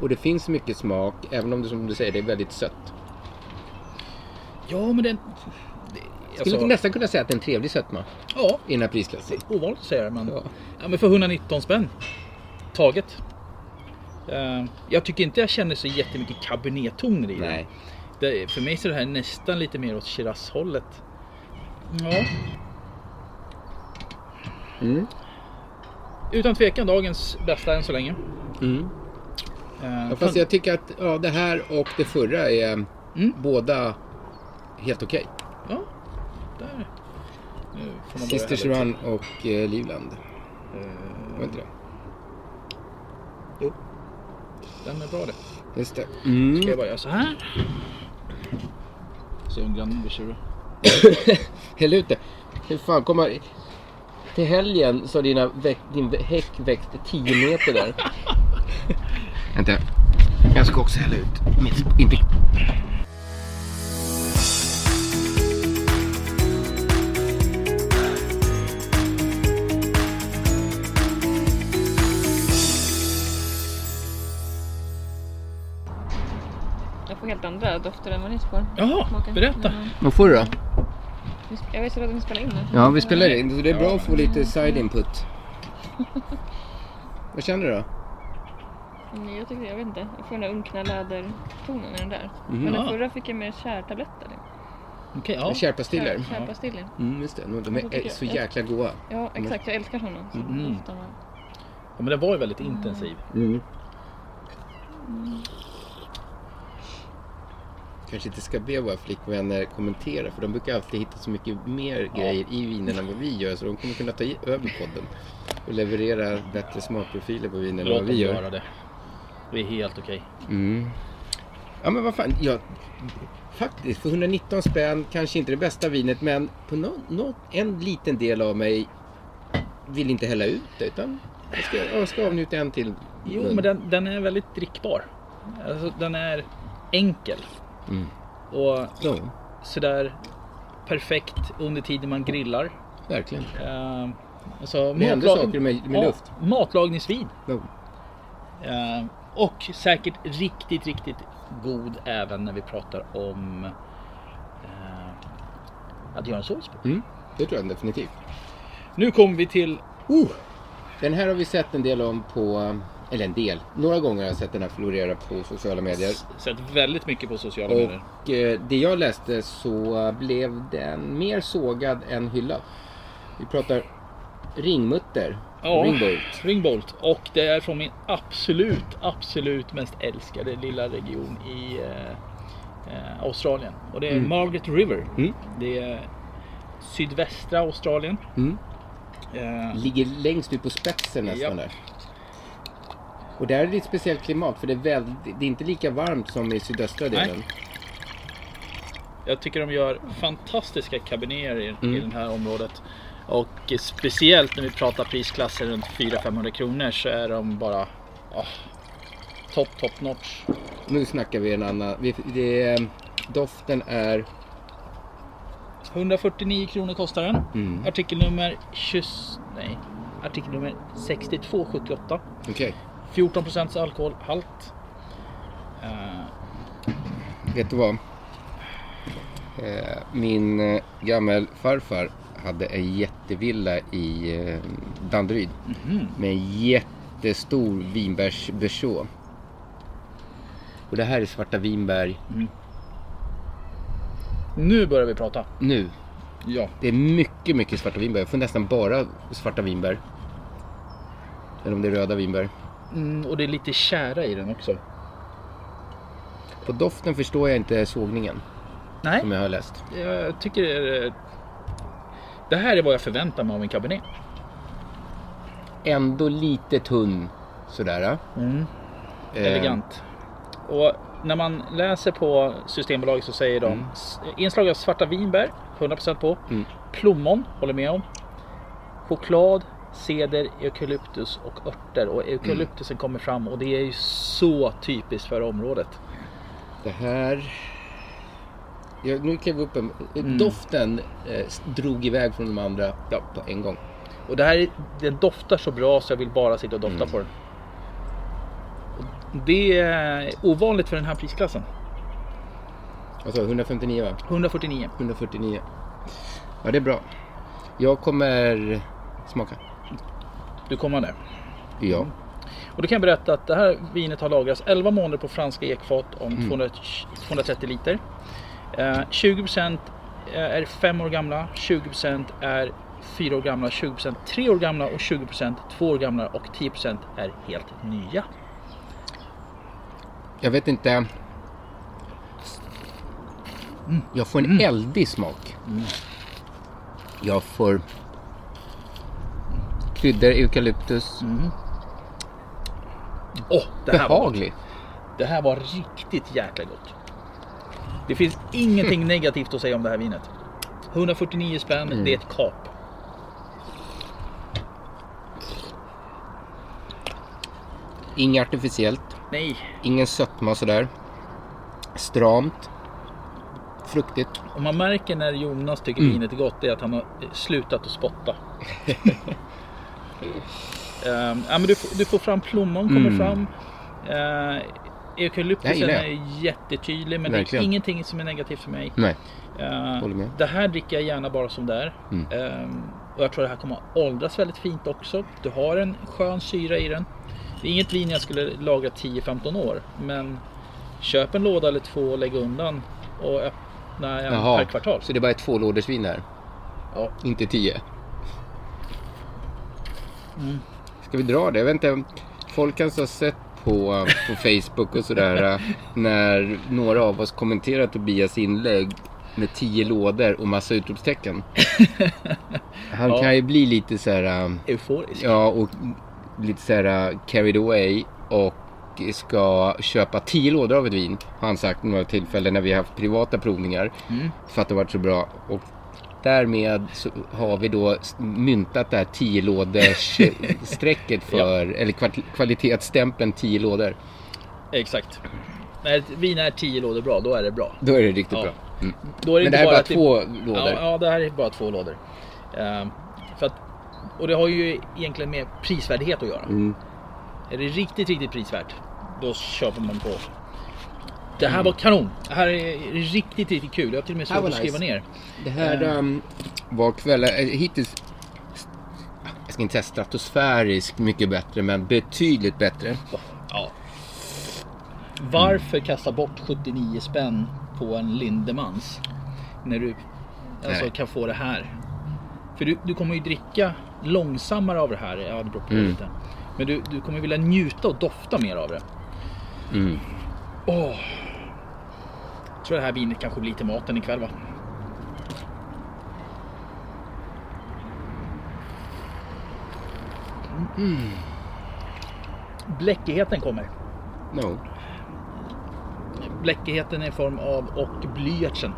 och det finns mycket smak även om det som du säger det är väldigt sött. Ja, men den... Skulle alltså- nästan kunna säga att det är en trevlig sötma Ja, i den här prisklassen. ovanligt att säga det, men... Ja. Ja. men för 119 spänn. Taget. Eh, jag tycker inte jag känner så jättemycket cabernet-toner i den. Nej. Det, för mig så är det här nästan lite mer åt Shiraz-hållet. Ja. Mm. Utan tvekan dagens bästa än så länge. Mm. Eh, Ja, fast jag tycker att ja, det här och det förra är Mm. båda helt okej. Ja, där. Får man Sisters Run och eh, Livland. Eh, Var inte det? Jo. Den är bra det. Just det. Ska Mm. jag bara göra så här. Se om grannen blir sur. (laughs) Häll ut det. Hur fan kommer... Till helgen så har dina väck, din häck växt 10 meter där. (laughs) Vänta. Jag ska också hälla ut. Mitt, inte... andra dofter än ni får. Jaha, Smaka. berätta. Mm. Vad får du då? Jag vet så att vi spelar in nu. Ja, vi spelar in. Så det är bra att få lite side input. (laughs) Vad känner du då? Mm, Jag tycker, jag vet inte, jag får den där unkna lädertonen i den där. Mhm. Men den Ja. förra fick jag mer kärtabletter. Okej, ja. Kärpastiller? Kär, kärpastiller. Mm, just det. De tycker är så jag- jäkla goda. Ja, exakt. Jag älskar sådana. Så Mm. ja. Men den var ju väldigt intensiv. Mm. Kanske inte ska be våra flickvänner kommentera för de brukar alltid hitta så mycket mer grejer i vinen än vad vi gör så de kommer kunna ta över podden och leverera bättre smakprofiler på vinen än Låt vad dem vi göra gör. det. Det är helt okej. Mm. Ja men vad fan, ja, faktiskt för 119 spänn kanske inte det bästa vinet men på nå nå en liten del av mig vill inte hälla ut det utan jag ska, jag ska avnjuta en till. Jo, men den, den är väldigt drickbar. Alltså, den är enkel. Mm. Och Ja, sådär perfekt under tiden man grillar. verkligen. Uh, alltså, Det händer saker med, med Ja, luft. Matlagningsvin. Ja. Eh, och säkert riktigt, riktigt god även när vi pratar om eh, att göra en sås på. Mm, det tror jag definitivt. Nu kommer vi till Uh, den här har vi sett en del om på, eller en del, några gånger har jag sett den här florera på sociala medier. sett väldigt mycket på sociala medier. Och eh, det jag läste så blev den mer sågad än hyllad. Vi pratar ringmutter, Ja, ringbolt. Ringbolt. Och det är från min absolut, absolut mest älskade lilla region i eh, eh, Australien. Och det är Mm. Margaret River. Mm. Det är sydvästra Australien. Mm. Eh, Ligger längst ut på spetsen nästan Japp. där. Och där är det ett speciellt klimat för det är, väldigt, det är inte lika varmt som i sydöstra Nej. delen. Jag tycker de gör fantastiska caberneter i, Mm. i det här området. Och speciellt när vi pratar prisklasser runt 400-500 kronor så är de bara ah, top, top notch. Nu snackar vi en annan. Vi, det, doften är 149 kronor kostar den. Mm. Artikelnummer 20, nej, artikelnummer 6278. Okej. 14 procents alkoholhalt. Eh, Vet du vad? Eh, min eh, gammelfarfar hade en jättevilla i Danderyd. Med en jättestor vinbärsberså. Och det här är svarta vinbär nu börjar vi prata. nu. Ja. Det är mycket, mycket svarta vinbär. Jag får nästan bara svarta vinbär. Eller om det är röda vinbär. Mm, och det är lite kära i den också. På doften förstår jag inte sågningen Nej, som jag har läst. jag tycker det är... Det här är vad jag förväntar mig av en cabernet. Ändå lite tunn sådär. Mm. Eh, Elegant. Och när man läser på Systembolaget så säger de s- inslag av svarta vinbär, 100% på. Mm. Plommon, håller med om. Choklad, ceder, eukalyptus och örter. Och eukalyptusen kommer fram och det är ju så typiskt för området. Det här... Ja, nu klev vi upp en... Mm. Doften eh, drog iväg från de andra ja, på en gång. Och det här är- den doftar så bra så jag vill bara sitta och dofta Mm. på den. Det är ovanligt för den här prisklassen. Alltså 159 va? 149. 149. Ja, det är bra. Jag kommer smaka. Du kommer där. Ja. Och då kan jag berätta att det här vinet har lagrats 11 månader på franska ekfat om Mm. 200, 230 liter. Eh, 20% är 5 år gamla, 20% är 4 år gamla, 20% 3 år gamla och 20% 2 år gamla och 10% är helt nya. Jag vet inte. Jag får en eldig smak. Jag får kryddor, eukalyptus. Åh, det här var. Behaglig. Det här var riktigt jäkla gott. Det finns ingenting (laughs) negativt att säga om det här vinet. 149 spänn, Mm. det är ett kap. Inget artificiellt. Nej, Ingen sötma sådär. Stramt. Fruktigt. och man märker när Jonas tycker Mm. vinet är gott, det är att han har slutat att spotta. (laughs) Ehm, ja, men du, får- du får fram plommon, kommer Mm. fram. Uh, Det Eukalyptusen är jättetydlig, men det Verkligen. är ingenting som är negativt för mig. Nej. Med. det här dricker jag gärna bara som det är. Mm. Ehm, och jag tror det här kommer att åldras väldigt fint också. Du har en skön syra i den. Det är inget vin jag skulle lagra 10-15 år. Men köp en låda eller två och lägg undan och öppna en per Jaha, kvartal. så det är bara ett tvålådersvin här? Ja. Inte tio? Mm. Ska vi dra det? Jag vet inte. Folk kanske har sett på, på Facebook och sådär eh, när några av oss kommenterar Tobias inlägg med tio lådor och massa utropstecken. Han Ja. kan ju bli lite så här... eh, Euforisk. Ja, och lite så här eh, carried away och ska köpa tio lådor av ett vin. Har han sagt några tillfällen när vi har haft privata provningar. Mm. För att det har varit så bra. Och därmed så har vi då myntat det här 10 låders strecket (laughs) för, eller kval- kvalitetsstämpeln 10 lådor. Exakt. När ett vin är 10 lådor bra, då är det bra. Då är det riktigt Ja. bra. Mm. Då är det Men det här är bara två lådor. Ja, ja, det här är bara två lådor. Ehm, för att, och det har ju egentligen med prisvärdighet att göra. Mm. Är det riktigt, riktigt prisvärt, då köper man på. Det här Mm. var kanon. Det här är riktigt, riktigt kul. Jag har till och med svårt att skriva nice. ner. Det här um, var kvällen, eh, hittills, jag ska inte säga stratosfäriskt mycket bättre, men betydligt bättre. Ja. Varför kasta bort 79 spänn på en Lindemans? När du alltså, Nej. kan få det här. För du, du kommer ju dricka långsammare av det här. Ja, det beror på Mm. lite. Men du, du kommer vilja njuta och dofta mer av det. Mm. Åh. Tror det här vinet kanske blir till maten ikväll va? Mm. Bläckigheten kommer. No. Bläckigheten i form av och blyertsen.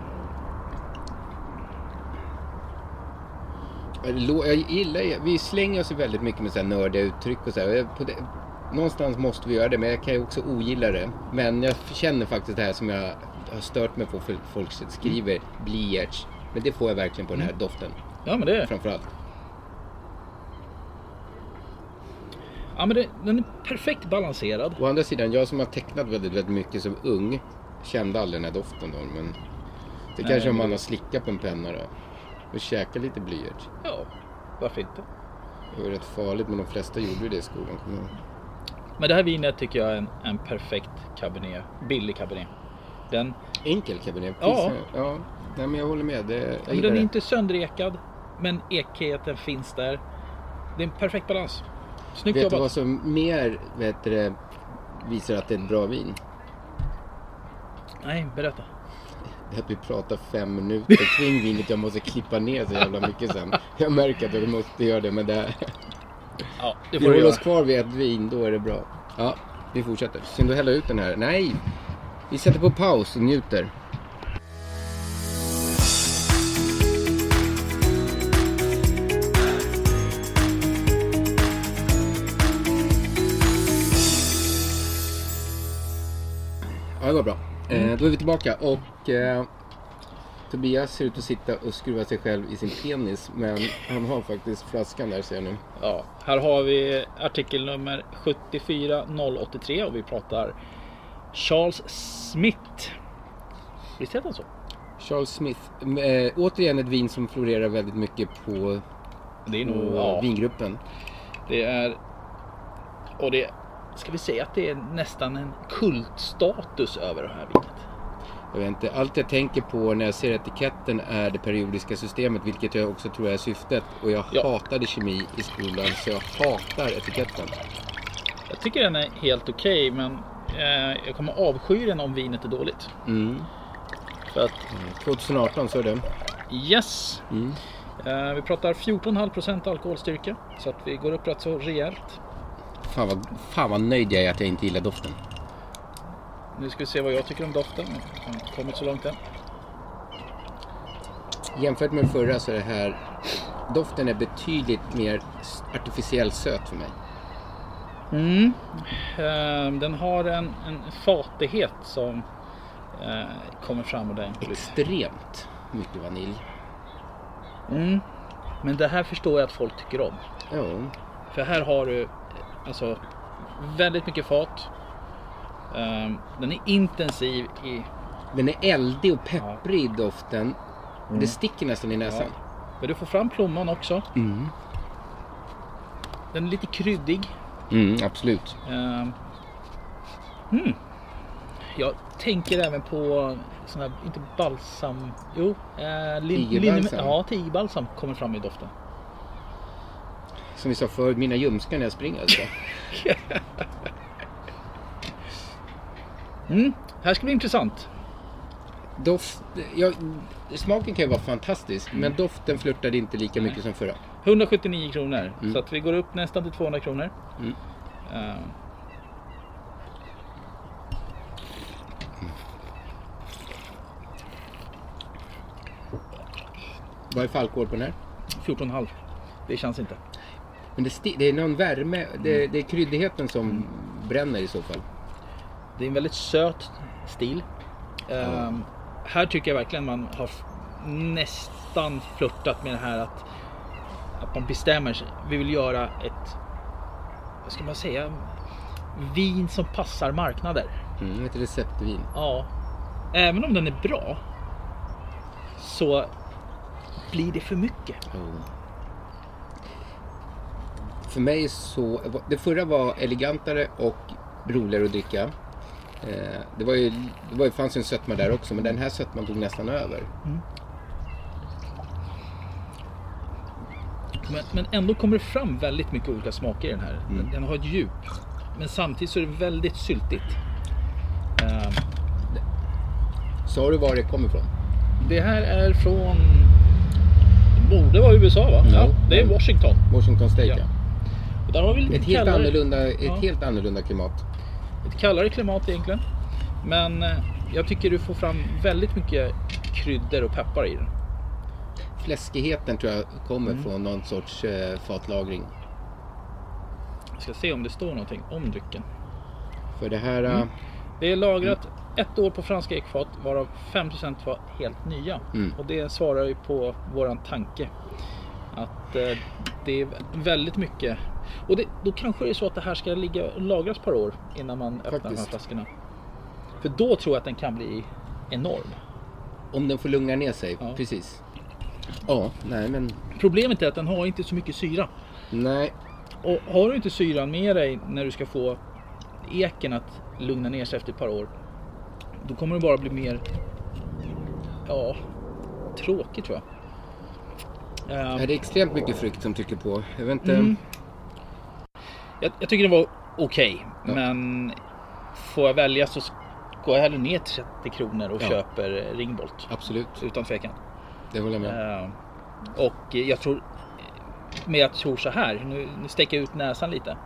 Jag gillar vi slänger oss väldigt mycket med så här nördiga uttryck och så här. Någonstans måste vi göra det, men jag kan ju också ogilla det. Men jag känner faktiskt det här som jag har stört mig på för folk skriver, blyerts. Men det får jag verkligen på den här doften. Ja men det är Framförallt. Ja men det, den är perfekt balanserad. Å andra sidan, jag som har tecknat väldigt, väldigt mycket som ung kände aldrig den här doften då. Men det Nej, kanske om men- man har slickat på en penna då. Och käkat lite blyerts. Ja, varför inte? Det var rätt farligt men de flesta gjorde ju det i skolan. kommer jag ihåg. Men det här vinet tycker jag är en, en perfekt cabernet. Billig cabernet. Den, Enkel cabernet. Ja. Ja. Nej men jag håller med. Det, jag ja, men den är det. inte sönderekad. Men ekigheten finns där. Det är en perfekt balans. Snyggt Vet du jobbat. vad som mer vet du, visar att det är ett bra vin? Nej, berätta. Det är att vi pratar fem minuter kring (laughs) vinet. Jag måste klippa ner så jävla mycket sen. Jag märker att jag måste göra det men det... Ja, det Vi får du håller oss kvar vid ett vin, då är det bra. Ja, vi fortsätter. Synd att hälla ut den här. Nej! Vi sätter på paus och njuter. Ja, det går bra. Eh, då är vi tillbaka och eh, Tobias ser ut att sitta och skruva sig själv i sin penis. Men han har faktiskt flaskan där ser jag nu. Ja, här har vi artikelnummer 74083 och vi pratar Charles Smith. Visst heter han så? Charles Smith. Eh, återigen ett vin som florerar väldigt mycket på, Det är på nog, ja, vingruppen. det är... Och det... Ska vi säga att det är nästan en kultstatus över det här vinet? Jag vet inte, allt jag tänker på när jag ser etiketten är det periodiska systemet, vilket jag också tror är syftet. Och jag Ja. hatade kemi i skolan, så jag hatar etiketten. Jag tycker den är helt okej, men eh, jag kommer avsky den om vinet är dåligt. Mm. För att 2018 så är det. Yes. Mm. Eh, vi pratar 14,5% alkoholstyrka. Så att vi går upp rätt så rejält. Fan vad, fan vad nöjd jag är att jag inte gillar doften. Nu ska vi se vad jag tycker om doften. Jag har inte kommit så långt än. Jämfört med förra så är det här, doften är betydligt mer artificiellt söt för mig. Mm. Eh, den har en, en fatighet som eh, kommer fram ordentligt. Extremt mycket vanilj. Mm. Men det här förstår jag att folk tycker om. Ja, För här har du alltså väldigt mycket fat. Eh, den är intensiv i... den är eldig och pepprig i doften. Det sticker nästan i näsan. Men du får fram plomman också. Mm. Den är lite kryddig. Mm, absolut. Ehm. Hmm. Jag tänker även på sån här, inte balsam, jo, lin, Tigerbalsam. lin- ja, tigerbalsam kommer fram i doften. Som vi sa förut, mina ljumskar när jag springer. Alltså. (laughs) Mm. Här ska bli intressant. Doft, ja, smaken kan ju vara fantastisk, men doften flörtade inte lika mycket som förra. 179 kronor. Mm. Så att vi går upp nästan till 200 kronor. Mm. Ehm. Vad är alkohol på den här? 14,5. Det känns inte. Men det, det är någon värme, det, det är kryddigheten som bränner i så fall. Det är en väldigt söt stil. Ehm, här tycker jag verkligen man har nästan flörtat med det här att, att man bestämmer sig. Vi vill göra ett, vad ska man säga, vin som passar marknader. Mm, ett receptvin. Ja, även om den är bra så blir det för mycket. För mig så, det förra var elegantare och roligare att dricka. Eh, det var ju, det var ju, fanns ju en sötma där också, men den här sötman tog nästan över. Men, men ändå kommer det fram väldigt mycket olika smaker i den här. Den, den har ett djup. Men samtidigt så är det väldigt syltigt. Ehm, Sa du var det kommer ifrån? Det här är från... Det borde vara USA va? Ja, det är Washington. Washington State, ja. Ja. Och där har vi lite Ett helt, kallare, annorlunda, ett Ja. helt annorlunda klimat. ett kallare klimat egentligen. Men eh, jag tycker du får fram väldigt mycket kryddor och peppar i den. Fläskigheten tror jag kommer Mm. från någon sorts eh, fatlagring. Jag ska se om det står någonting om drycken. För det här... Mm. eh, Det är lagrat ett år på franska ekfat varav 5% var helt nya. Mm. Och det svarar ju på våran tanke. Att eh, det är väldigt mycket. Och det, då kanske det är så att det här ska ligga och lagras ett par år innan man öppnar de här flaskorna. För då tror jag att den kan bli enorm. Om den får lugna ner sig, Ja. precis. Ja, nej men... Problemet är att den har inte så mycket syra. Nej, Och har du inte syran med dig när du ska få eken att lugna ner sig efter ett par år. Då kommer det bara bli mer, ja, tråkigt tror jag. Eh, är det extremt mycket frukt som trycker på? Jag vet inte. Mm. jag, jag tycker det var okej, Ja. men får jag välja så går jag hellre ner till 30 kronor och Ja. köper Ringbolt. Absolut, Utan tvekan. Det håller jag med. Eh, och jag tror, men jag tror så här, nu, nu sticker jag ut näsan lite.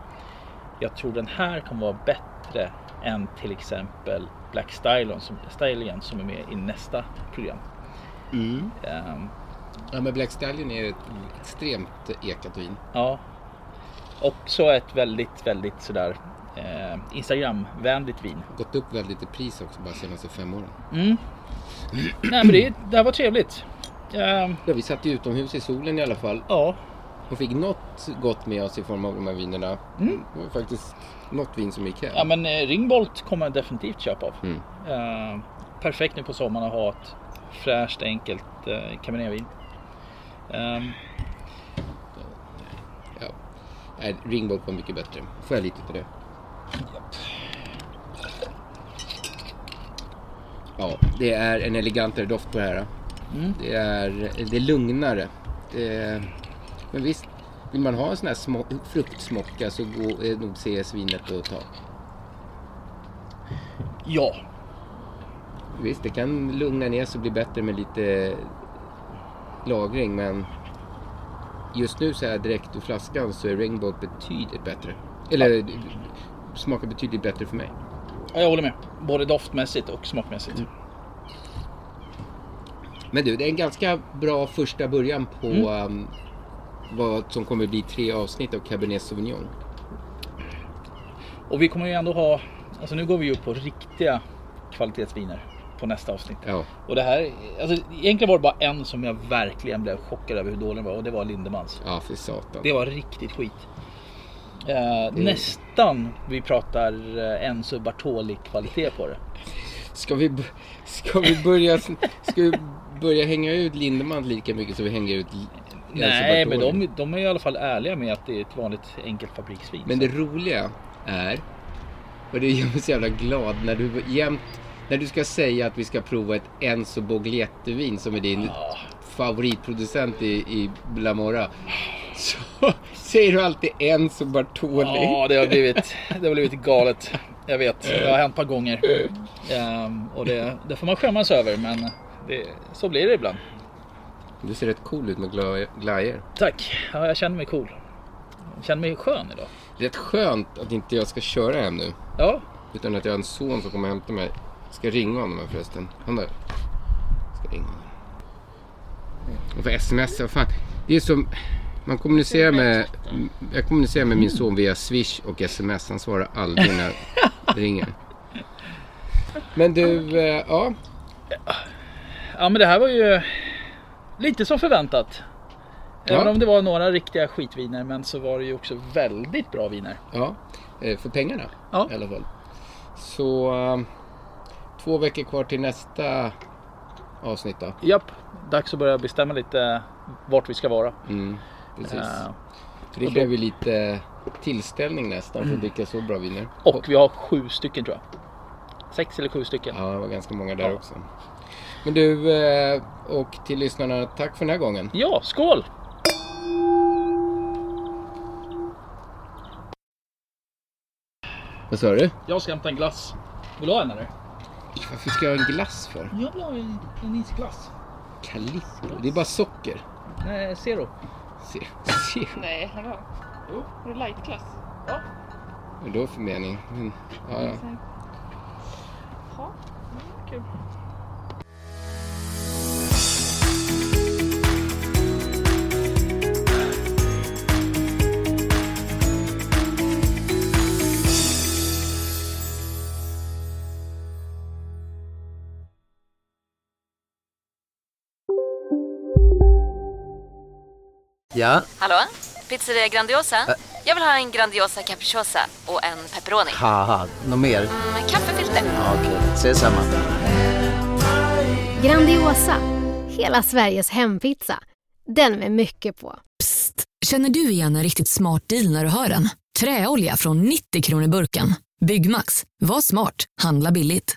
Jag tror den här kan vara bättre än till exempel Black Stallion som, Stallion som är med i nästa program. Mm. Eh, Ja, men Black Stallion är ett extremt ekat vin. ja. Också ett väldigt, väldigt sådär eh, Instagram-vänligt vin. Gått upp väldigt i pris också bara senaste fem åren. Mm. Nej men det, det här var trevligt. Ehm, Ja, vi satt ju utomhus i solen i alla fall ja, och fick något gott med oss i form av de här vinerna. Mm. Det var faktiskt något vin som gick hem. ja men eh, Ringbolt kommer jag definitivt köpa av. Mm. Ehm, perfekt nu på sommaren att ha ett fräscht enkelt eh, Cabernetvin. Ehm, Ja. Nej, Ringbolt var mycket bättre. Får jag lite till det? Ja, det är en elegantare doft på det här. Mm. Det, är, det är lugnare. Det men visst, vill man ha en sån här små, fruktsmocka så går, är nog CS-vinet att ta. ja, Visst, det kan lugna ner sig och bli bättre med lite lagring men just nu så här direkt ur flaskan så är Rainbow betydligt bättre. Eller smakar betydligt bättre för mig. Ja, jag håller med. Både doftmässigt och smakmässigt. Mm. Men du, det är en ganska bra första början på um, vad som kommer bli tre avsnitt av Cabernet Sauvignon. Och vi kommer ju ändå ha, alltså nu går vi upp på riktiga kvalitetsviner på nästa avsnitt. Ja, Och det här, alltså egentligen var det bara en som jag verkligen blev chockad över hur dålig den var och det var Lindemans. ja för satan. Det var riktigt skit. Eh, Nästan vi pratar eh, Enzo Bartoli kvalitet på det. Ska vi, ska vi börja, ska vi börja hänga ut Lindemann lika mycket som vi hänger ut Nej, men de, de är i alla fall ärliga med att det är ett vanligt enkelt fabriksvin. Men det roliga är, och det gör mig så jävla glad när du jämt, när du ska säga att vi ska prova ett Enzo Bogliettivin som är din favoritproducent i, i Blamora. Så (laughs) säger du alltid Enzo Bartoli. Ja, det har blivit, det har blivit galet. Jag vet, det har hänt ett par gånger. (laughs) Ehm, och det, det får man skämmas över, men det, så blir det ibland. Du ser rätt cool ut med gla- glajjor. Tack, ja, jag känner mig cool. Jag känner mig skön idag. Rätt skönt att inte jag ska köra hem nu. Ja, Utan att jag har en son som kommer och hämta mig. Ska jag ringa honom här förresten? Han där. Ska ringa honom. Jag får sms, vad fan. Det är som... Man kommunicerar med... Jag kommunicerar med min son via swish och sms. Han svarar aldrig när jag ringer. Men du, eh, ja. Ja men det här var ju lite som förväntat. Även Ja. om det var några riktiga skitviner, men så var det ju också väldigt bra viner. Ja, eh, för pengarna Ja. i alla fall. Så eh, två veckor kvar till nästa avsnitt då. Japp, dags att börja bestämma lite vart vi ska vara. Mm, precis. För det blev ju lite tillställning nästan för att dricka så bra viner. och vi har sju stycken tror jag. Sex eller sju stycken. Ja, det var ganska många där Ja. också. Men du, eh, och till lyssnarna, tack för den här gången. Ja, skål! Vad sa du? Jag ska hämta en glass. Vill du ha en eller? Varför ska jag ha en glass för? Jag vill ha en, en isglass. Calippo? Det är bara socker. Nej, Zero. Se, se. Nej, lägg av. Är det lightklass? Ja. Vad är det då för mening? Men, ja, ja. Jaha, mm, kul. Ja, Hallå? Pizzeria Grandiosa? Jag vill ha en Grandiosa capriciosa och en pepperoni. haha, något mer? Med kaffefilter. Ja, Okej, ses samma. Grandiosa, hela Sveriges hempizza. Den med mycket på. Psst! Känner du igen en riktigt smart deal när du hör den? Träolja från 90 kronor burken. Byggmax. Var smart. Handla billigt.